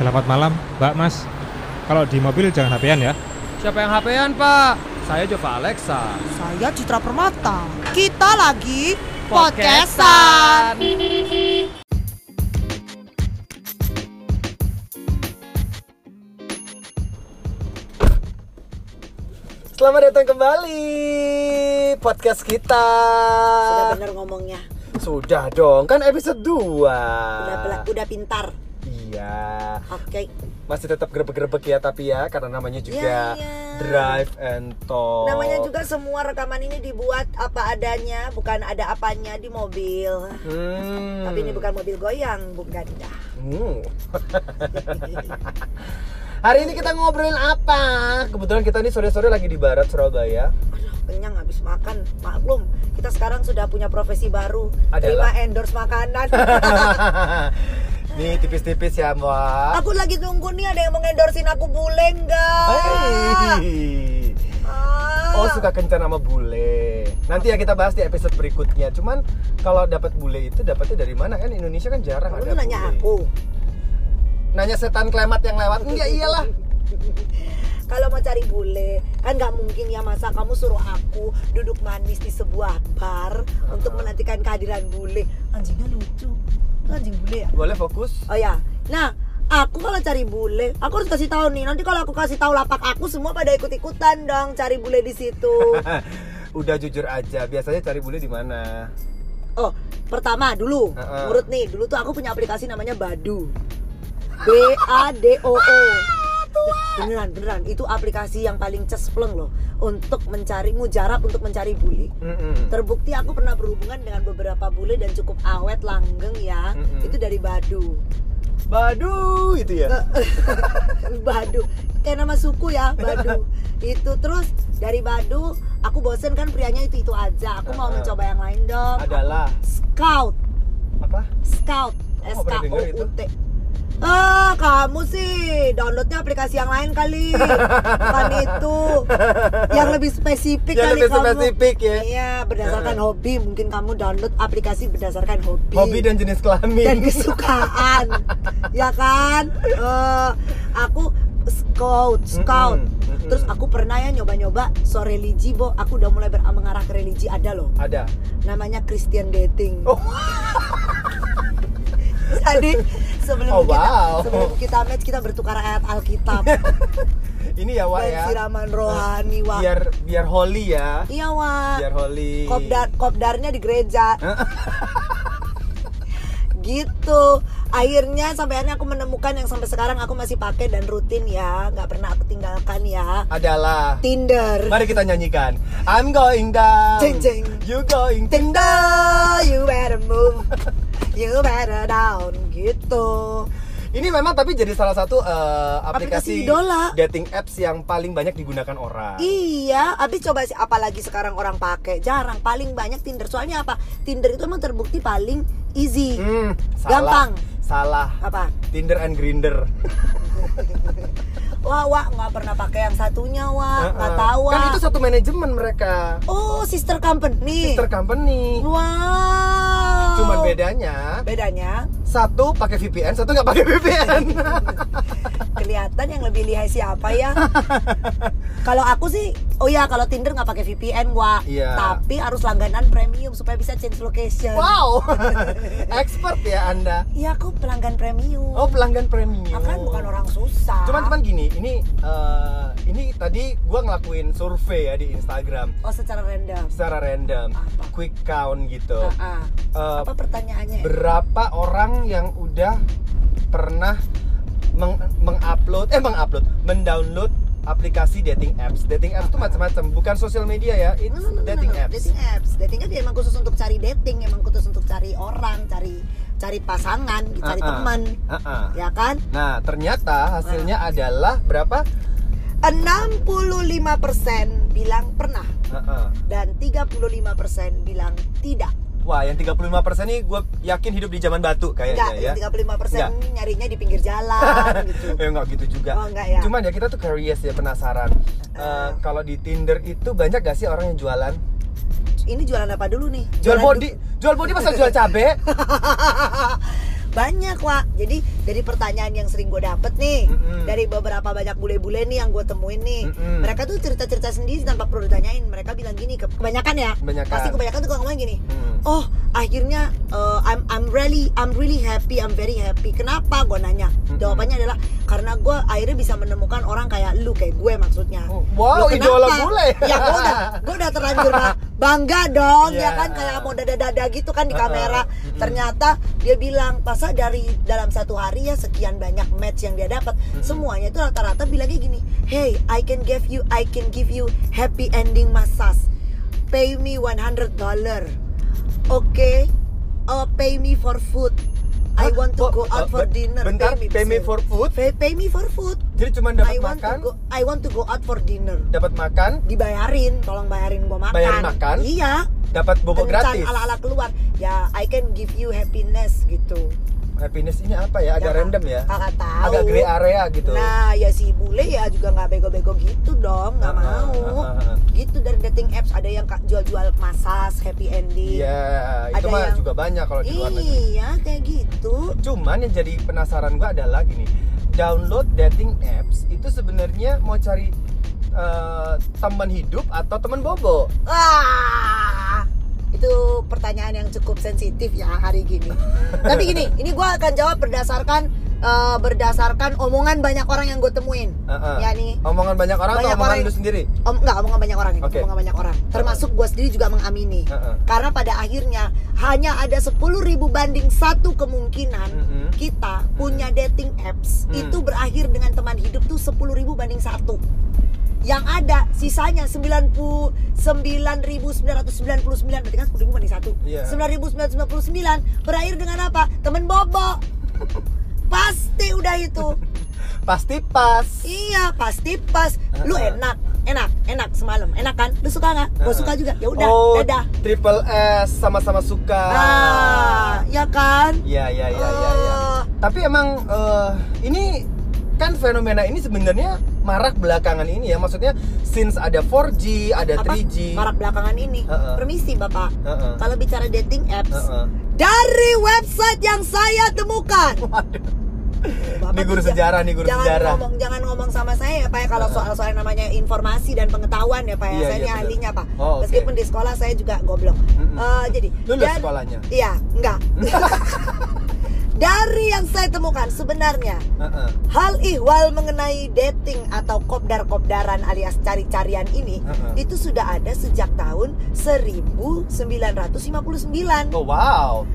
Selamat malam, Mbak Mas. Kalau di mobil jangan HP-an ya. Siapa yang HP-an, Pak? Saya Jova Alexa. Saya Citra Permata. Kita lagi Podcastan. Selamat datang kembali podcast kita. Sudah benar ngomongnya. Sudah dong, kan episode 2. Udah udah pintar. Iya. Oke. Masih tetap grebek-grebek ya tapi ya karena namanya juga Iya, iya. Drive and Talk. Namanya juga semua rekaman ini dibuat apa adanya, bukan ada apanya di mobil. Hmm. Tapi ini bukan mobil goyang, bukan dah. Hmm. Hari ini kita ngobrolin apa? Kebetulan kita ini sore-sore lagi di barat Surabaya. Aduh, kenyang habis makan. Maklum, kita sekarang sudah punya profesi baru. Adalah? Terima endorse makanan. Nih tipis-tipis ya, Mbak. aku lagi nunggu nih ada yang mengendorsin aku bule enggak? Hey. Ah. Oh suka kencan sama bule. Nanti ya kita bahas di episode berikutnya. Cuman kalau dapat bule itu dapatnya dari mana kan? Indonesia kan jarang Kamu ada nanya bule. aku. Nanya setan klemat yang lewat. Enggak iyalah. Kalau mau cari bule, kan nggak mungkin ya masa kamu suruh aku duduk manis di sebuah bar untuk menantikan kehadiran bule. Anjingnya lucu. Itu anjing bule ya? Boleh fokus? Oh ya. Nah, aku kalau cari bule, aku harus kasih tahu nih. Nanti kalau aku kasih tahu lapak aku semua pada ikut-ikutan dong cari bule di situ. Udah jujur aja. Biasanya cari bule di mana? Oh, pertama dulu, Heeh. urut nih. Dulu tuh aku punya aplikasi namanya Badu. B A D O O. Beneran, beneran. Itu aplikasi yang paling cespleng loh untuk mencari mujarab untuk mencari bule. Mm-mm. Terbukti aku pernah berhubungan dengan beberapa bule dan cukup awet langgeng ya. Mm-mm. Itu dari Badu. Badu itu ya. Badu. Kayak nama suku ya, Badu. itu terus dari Badu, aku bosen kan prianya itu itu aja. Aku mau mencoba yang lain dong. Adalah Scout. apa? Scout S K O U T Ah, kamu sih downloadnya aplikasi yang lain kali, bukan itu. Yang lebih spesifik Yang kali lebih kamu. spesifik ya. Iya, berdasarkan hobi. Mungkin kamu download aplikasi berdasarkan hobi. Hobi dan jenis kelamin. dan kesukaan, ya kan? Eh, aku scout, scout. Mm-mm, mm-mm. Terus aku pernah ya nyoba-nyoba so religi, Bo. Aku udah mulai mengarah ke religi ada loh. Ada. Namanya Christian dating. Oh. Jadi sebelum Oh, kita wow. sebelum kita match kita bertukar ayat Alkitab Ini ya, Wak dan ya. siraman rohani, Wak. Biar biar holy ya. Iya, Wak. Biar holy. Kopdar kopdarnya di gereja. gitu. Akhirnya sampai akhirnya aku menemukan yang sampai sekarang aku masih pakai dan rutin ya, nggak pernah aku tinggalkan ya. Adalah Tinder. Mari kita nyanyikan. I'm going down. Jeng, jeng. You going Tinder, you better move. You better down gitu. Ini memang tapi jadi salah satu eh, aplikasi, Aplikasi idola. dating apps yang paling banyak digunakan orang. Iya, habis coba sih apalagi sekarang orang pakai. Jarang, paling banyak Tinder. Soalnya apa? Tinder itu emang terbukti paling easy. Hmm, Gampang. Salah. Apa? Tinder and Grinder. Wah, wah, nggak pernah pakai yang satunya, wah, nggak tahu, Kan wah. itu satu manajemen mereka. Oh, sister company. Sister company. Wow. Cuman bedanya Bedanya satu pakai VPN, satu nggak pakai VPN. kelihatan yang lebih lihai siapa ya? kalau aku sih, oh ya kalau Tinder nggak pakai VPN gua, Iya. tapi harus langganan premium supaya bisa change location. wow. Expert ya Anda. Iya, aku pelanggan premium. Oh, pelanggan premium. Aku kan bukan orang susah. Cuman cuman gini, ini eh, ini tadi gua ngelakuin survei ya di Instagram Oh, secara random. secara random, Apa? quick count gitu. Ah, ah. Eh, Apa pertanyaannya? berapa orang yang udah pernah meng mengupload eh mengupload mendownload aplikasi dating apps dating apps itu macam-macam bukan sosial media ya it's No, no, no, dating no, no. apps Dating apps. Dating apps ya emang khusus untuk cari dating, emang khusus untuk cari orang, cari cari pasangan, cari Ah, ah. teman. Ah, ah. Ya kan? nah ternyata hasilnya adalah berapa 65% bilang pernah Ah, ah. dan 35% bilang tidak. Wah yang 35% nih gue yakin hidup di zaman batu Enggak, kayaknya ya yang 35% Enggak. nyarinya di pinggir jalan gitu. Eh enggak gitu juga. Oh, enggak ya? Cuman ya kita tuh curious ya penasaran. Eh, Ah. kalau di Tinder itu banyak gak sih orang yang jualan? Ini jualan apa dulu nih? Jual Jualan body, jual body masa jual cabe? banyak Wak jadi dari pertanyaan yang sering gue dapet nih Mm-mm. dari beberapa banyak bule-bule nih yang gue temuin nih Mm-mm. mereka tuh cerita-cerita sendiri tanpa perlu ditanyain mereka bilang gini ke- kebanyakan ya Kebanyakan. pasti kebanyakan tuh kalau ngomong gini Hmm. oh akhirnya uh, I'm I'm really I'm really happy I'm very happy kenapa gue nanya Mm-mm. jawabannya adalah karena gue akhirnya bisa menemukan orang kayak lu kayak gue maksudnya Oh, wow, Lu idola bule. ya gue udah gue udah terlanjur bangga dong Iya. ya kan? Kayak mau dada-dada gitu kan di Uh-uh. kamera. Mm-mm. ternyata dia bilang masa dari dalam satu hari ya sekian banyak match yang dia dapat. Semuanya itu rata-rata bilangnya gini hey I can give you I can give you happy ending massage pay me 100 dollar. Okay? Uh, pay me for food I want to go out for dinner bentar, pay me say. for food? pay, pay me for food Jadi cuma I dapat want makan, to go I want to go out for dinner dapat makan, dibayarin tolong bayarin gua makan Bayarin makan? iya dapat bobo kencan gratis. ala-ala keluar ya I can give you happiness gitu Happiness ini apa ya? Agak Ya, random ya. kakak tahu Agak gray area gitu. nah ya si bule ya juga nggak bego-bego gitu dong nggak Ah, ah, mau ah, ah, ah. gitu dari dating apps ada yang jual-jual masas happy ending Iya, itu Ada mah yang- juga banyak kalau di luar negeri. iya kayak gitu Cuman yang jadi penasaran gua adalah gini, download dating apps itu sebenarnya mau cari eh, teman hidup atau teman bobo? Wah, itu pertanyaan yang cukup sensitif ya hari gini. Tapi gini, ini gue akan jawab berdasarkan eh, berdasarkan omongan banyak orang yang gue temuin. Heeh. Ya nih, Omongan banyak orang Banyak atau omongan orang lu sendiri? om enggak omongan banyak orang ini, Oke. omongan banyak orang. Termasuk gue sendiri juga mengamini. Heeh. Karena pada akhirnya hanya ada 10.000 banding satu kemungkinan Mm-mm. kita punya dating apps Mm. itu berakhir dengan teman hidup tuh 10.000 banding satu yang ada sisanya 99.999 berarti kan 10.000 banding satu Iya. 9.999 berakhir dengan apa temen bobo pasti udah itu Pasti pas. iya pasti pas lu enak enak enak semalam enak kan lu suka nggak gue Uh-uh. suka juga ya udah oh, dadah Triple S sama-sama suka. ah ya kan Iya, iya, iya, iya, iya. Ah. Tapi emang eh, ini kan fenomena ini sebenarnya marak belakangan ini ya. Maksudnya since ada 4G, ada apa 3G. marak belakangan ini Uh-uh. permisi bapak Heeh. kalau bicara dating apps Heeh. dari website yang saya temukan Waduh. Bapak Ini guru sejarah nih, guru jangan sejarah. ngomong jangan ngomong sama saya ya pak ya kalau soal soal namanya informasi dan pengetahuan ya pak ya Iya, saya iya, ahlinya pak Oh, oke. meskipun di sekolah saya juga goblok Mm-mm. Eh, jadi Lulus dan- sekolahnya? iya enggak dari yang saya temukan sebenarnya Heeh. hal ihwal mengenai dating atau kopdar-kopdaran alias cari-carian ini Heeh. itu sudah ada sejak tahun 1959 Oh wow.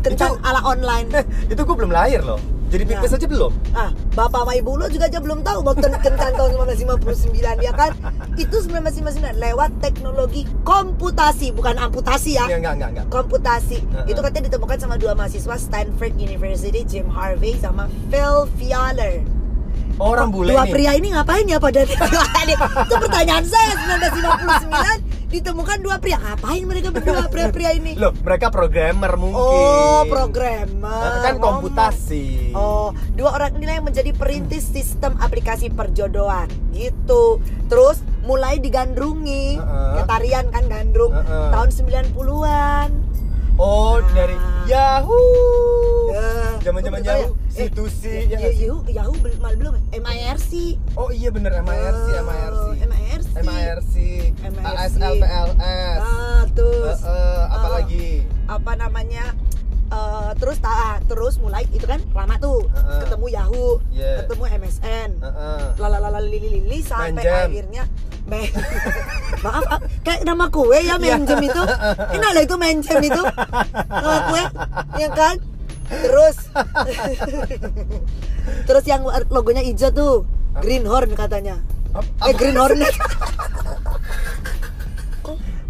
kencan Itu- ala online itu gue belum lahir loh. Jadi pipis Nah. aja belum. Ah, bapak sama ibu lo juga aja belum tahu ten- kencan tahun 1959 ya kan? Itu 1959 lewat teknologi komputasi bukan amputasi ya. Enggak, enggak, enggak, enggak. Komputasi. Heeh. Itu katanya ditemukan sama dua mahasiswa Stanford University, Jim Harvey sama Phil Fialer. Orang bule Dua nih. pria ini ngapain ya pada Itu pertanyaan saya 1959 ditemukan dua pria. Ngapain mereka berdua pria-pria ini? Loh, mereka programmer mungkin. Oh, programmer. Kan Ngomong. komputasi. Oh, dua orang inilah yang menjadi perintis sistem aplikasi perjodohan gitu. Terus mulai digandrungi. Heeh. Ya tarian kan gandrung Heeh. tahun 90-an. Oh, dari Yahoo. Ya. Zaman-zaman ya. Yahoo, Eh, situsi ya ya, nggak sih? Yahoo, Yahoo belum malah belum. MIRC. Oh iya bener MIRC, Oh, MIRC. MIRC. MIRC. ASLPLS. Ah, terus Eh, eh, apa Ah. lagi? apa namanya? eh, terus ta- terus mulai itu kan lama tuh ketemu Yahoo, Yeah. ketemu MSN. Heeh. lalalala lili lili sampai akhirnya men maaf ah, kayak nama kue ya menjem itu enak lah itu menjem itu nama kue ya kan terus terus yang logonya hijau tuh greenhorn katanya Ap- eh green hornet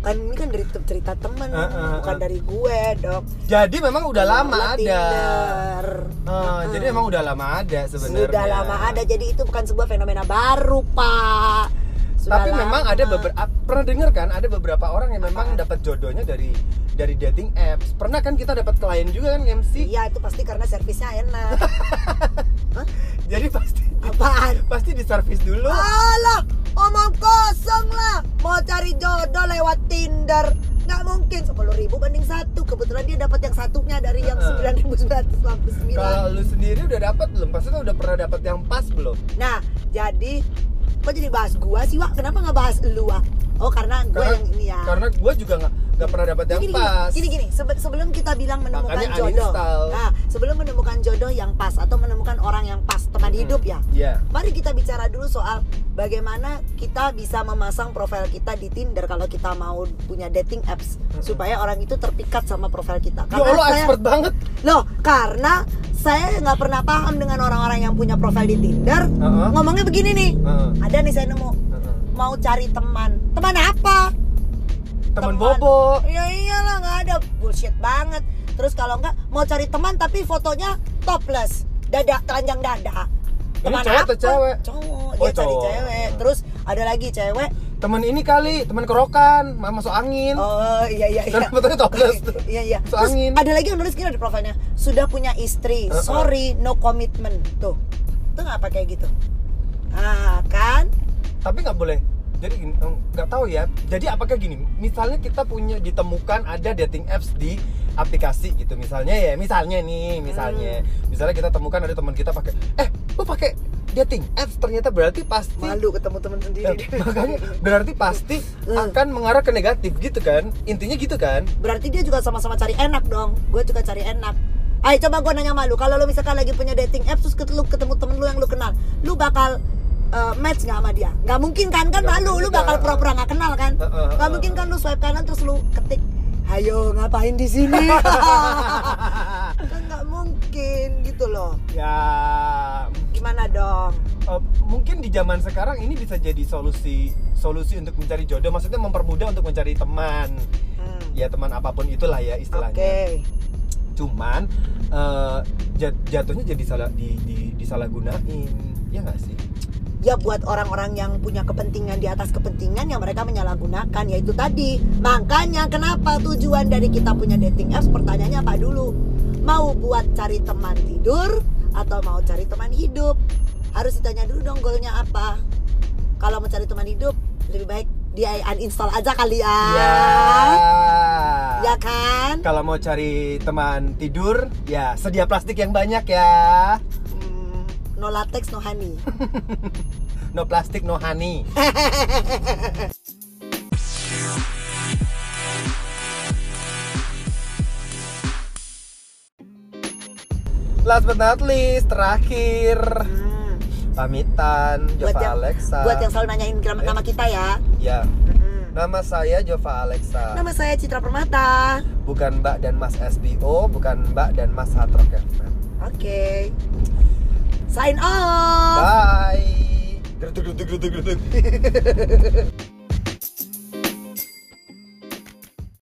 kan ini kan dari cerita temen Eh, eh, bukan eh. dari gue dok Jadi memang udah lama ada. Tinder. Eh, Heeh. Jadi emang udah lama ada sebenarnya. Sudah lama ada, jadi itu bukan sebuah fenomena baru, Pak. Sudah Tapi memang lama. ada beberapa pernah dengar kan ada beberapa orang yang memang dapat jodohnya dari dari dating apps. Pernah kan kita dapat klien juga kan MC. Iya, itu pasti karena servisnya enak. Jadi pasti Apaan? pasti diservis dulu. Alah, omong kosong lah. Mau cari jodoh lewat Tinder. Nggak mungkin 10 ribu banding satu kebetulan dia dapat yang satunya dari yang Heeh. 9999 Kalau lu sendiri udah dapat belum? Maksudnya udah pernah dapat yang pas belum? nah jadi kok jadi bahas gua sih Wak? Kenapa nggak bahas lu Wak? Oh karena gua Karena- yang ini ya. Karena gue juga nggak nggak pernah dapat yang gini, pas. Gini gini, sebe- sebelum kita bilang menemukan Makanya jodoh. Nah, sebelum menemukan jodoh yang pas atau menemukan orang yang pas teman hidup ya. Iya. Mari kita bicara dulu soal bagaimana kita bisa memasang profil kita di Tinder kalau kita mau punya dating apps supaya orang itu terpikat sama profil kita. Ya Allah saya- expert banget. Loh, karena saya nggak pernah paham dengan orang-orang yang punya profil di Tinder. Heeh. Ngomongnya begini nih. Heeh. Ada nih saya nemu Heeh. mau cari teman. Teman apa? Teman bobo. Ya iyalah nggak ada bullshit banget. Terus kalau nggak mau cari teman tapi fotonya topless, dada telanjang dada. Ini cowok atau cewek? Cowok. Oh, Dia cari cowok. cewek. Terus ada lagi cewek. Teman ini kali, teman kerokan, ma- masuk angin. Oh iya iya iya. Fotonya topless. Iya iya. Masuk Terus angin. ada lagi yang nulis gini di profilnya. Sudah punya istri. Sorry, no commitment. Tuh. Tuh ngapa kayak gitu? Ah, kan? Tapi nggak boleh. Jadi em, nggak tahu ya. Jadi apakah gini? Misalnya kita punya ditemukan ada dating apps di aplikasi gitu. Misalnya ya, misalnya nih, misalnya, Hmm. misalnya kita temukan ada teman kita pakai, eh, lu pakai dating apps ternyata berarti pasti Malu ketemu teman sendiri. Eh, makanya berarti pasti Hmm. akan mengarah ke negatif gitu kan intinya gitu kan Berarti dia juga sama-sama cari enak dong. Gue juga cari enak. Ayo coba gue nanya malu. Kalau lu misalkan lagi punya dating apps terus lu ketemu temen lu yang lu kenal, lu bakal uh, match nggak sama dia? Nggak mungkin kan? Kan Nggak malu. Lu bakal pura-pura nggak kenal kan? Uh, uh, uh, Nggak mungkin kan lu swipe kanan terus lu ketik, ayo ngapain di sini? kan nggak mungkin gitu loh. ya Gimana dong? eh, mungkin di zaman sekarang ini bisa jadi solusi solusi untuk mencari jodoh maksudnya mempermudah untuk mencari teman Hmm. ya teman apa pun itulah ya Oke. istilahnya cuman eh, jat- jatuhnya jadi salah di, di disalahgunain ya nggak sih ya buat orang-orang yang punya kepentingan di atas kepentingan yang mereka menyalahgunakan yaitu tadi. Makanya kenapa tujuan dari kita punya dating apps? Pertanyaannya apa dulu? Mau buat cari teman tidur atau mau cari teman hidup? Harus ditanya dulu dong goalnya apa. Kalau mau cari teman hidup lebih baik di uninstall aja kali ya. Ya. Ya kan? Kalau mau cari teman tidur ya sedia plastik yang banyak ya no latex no honey no plastik no honey Last but not least, terakhir Hmm, pamitan buat Jova yang Alexa. buat yang selalu nanyain nama nama kita ya Ya, Hmm. nama saya Jova Alexa. Nama saya Citra Permata. Bukan Mbak dan Mas SBO, bukan Mbak dan Mas Hard Rock FM. Oke. Sign off. Bye.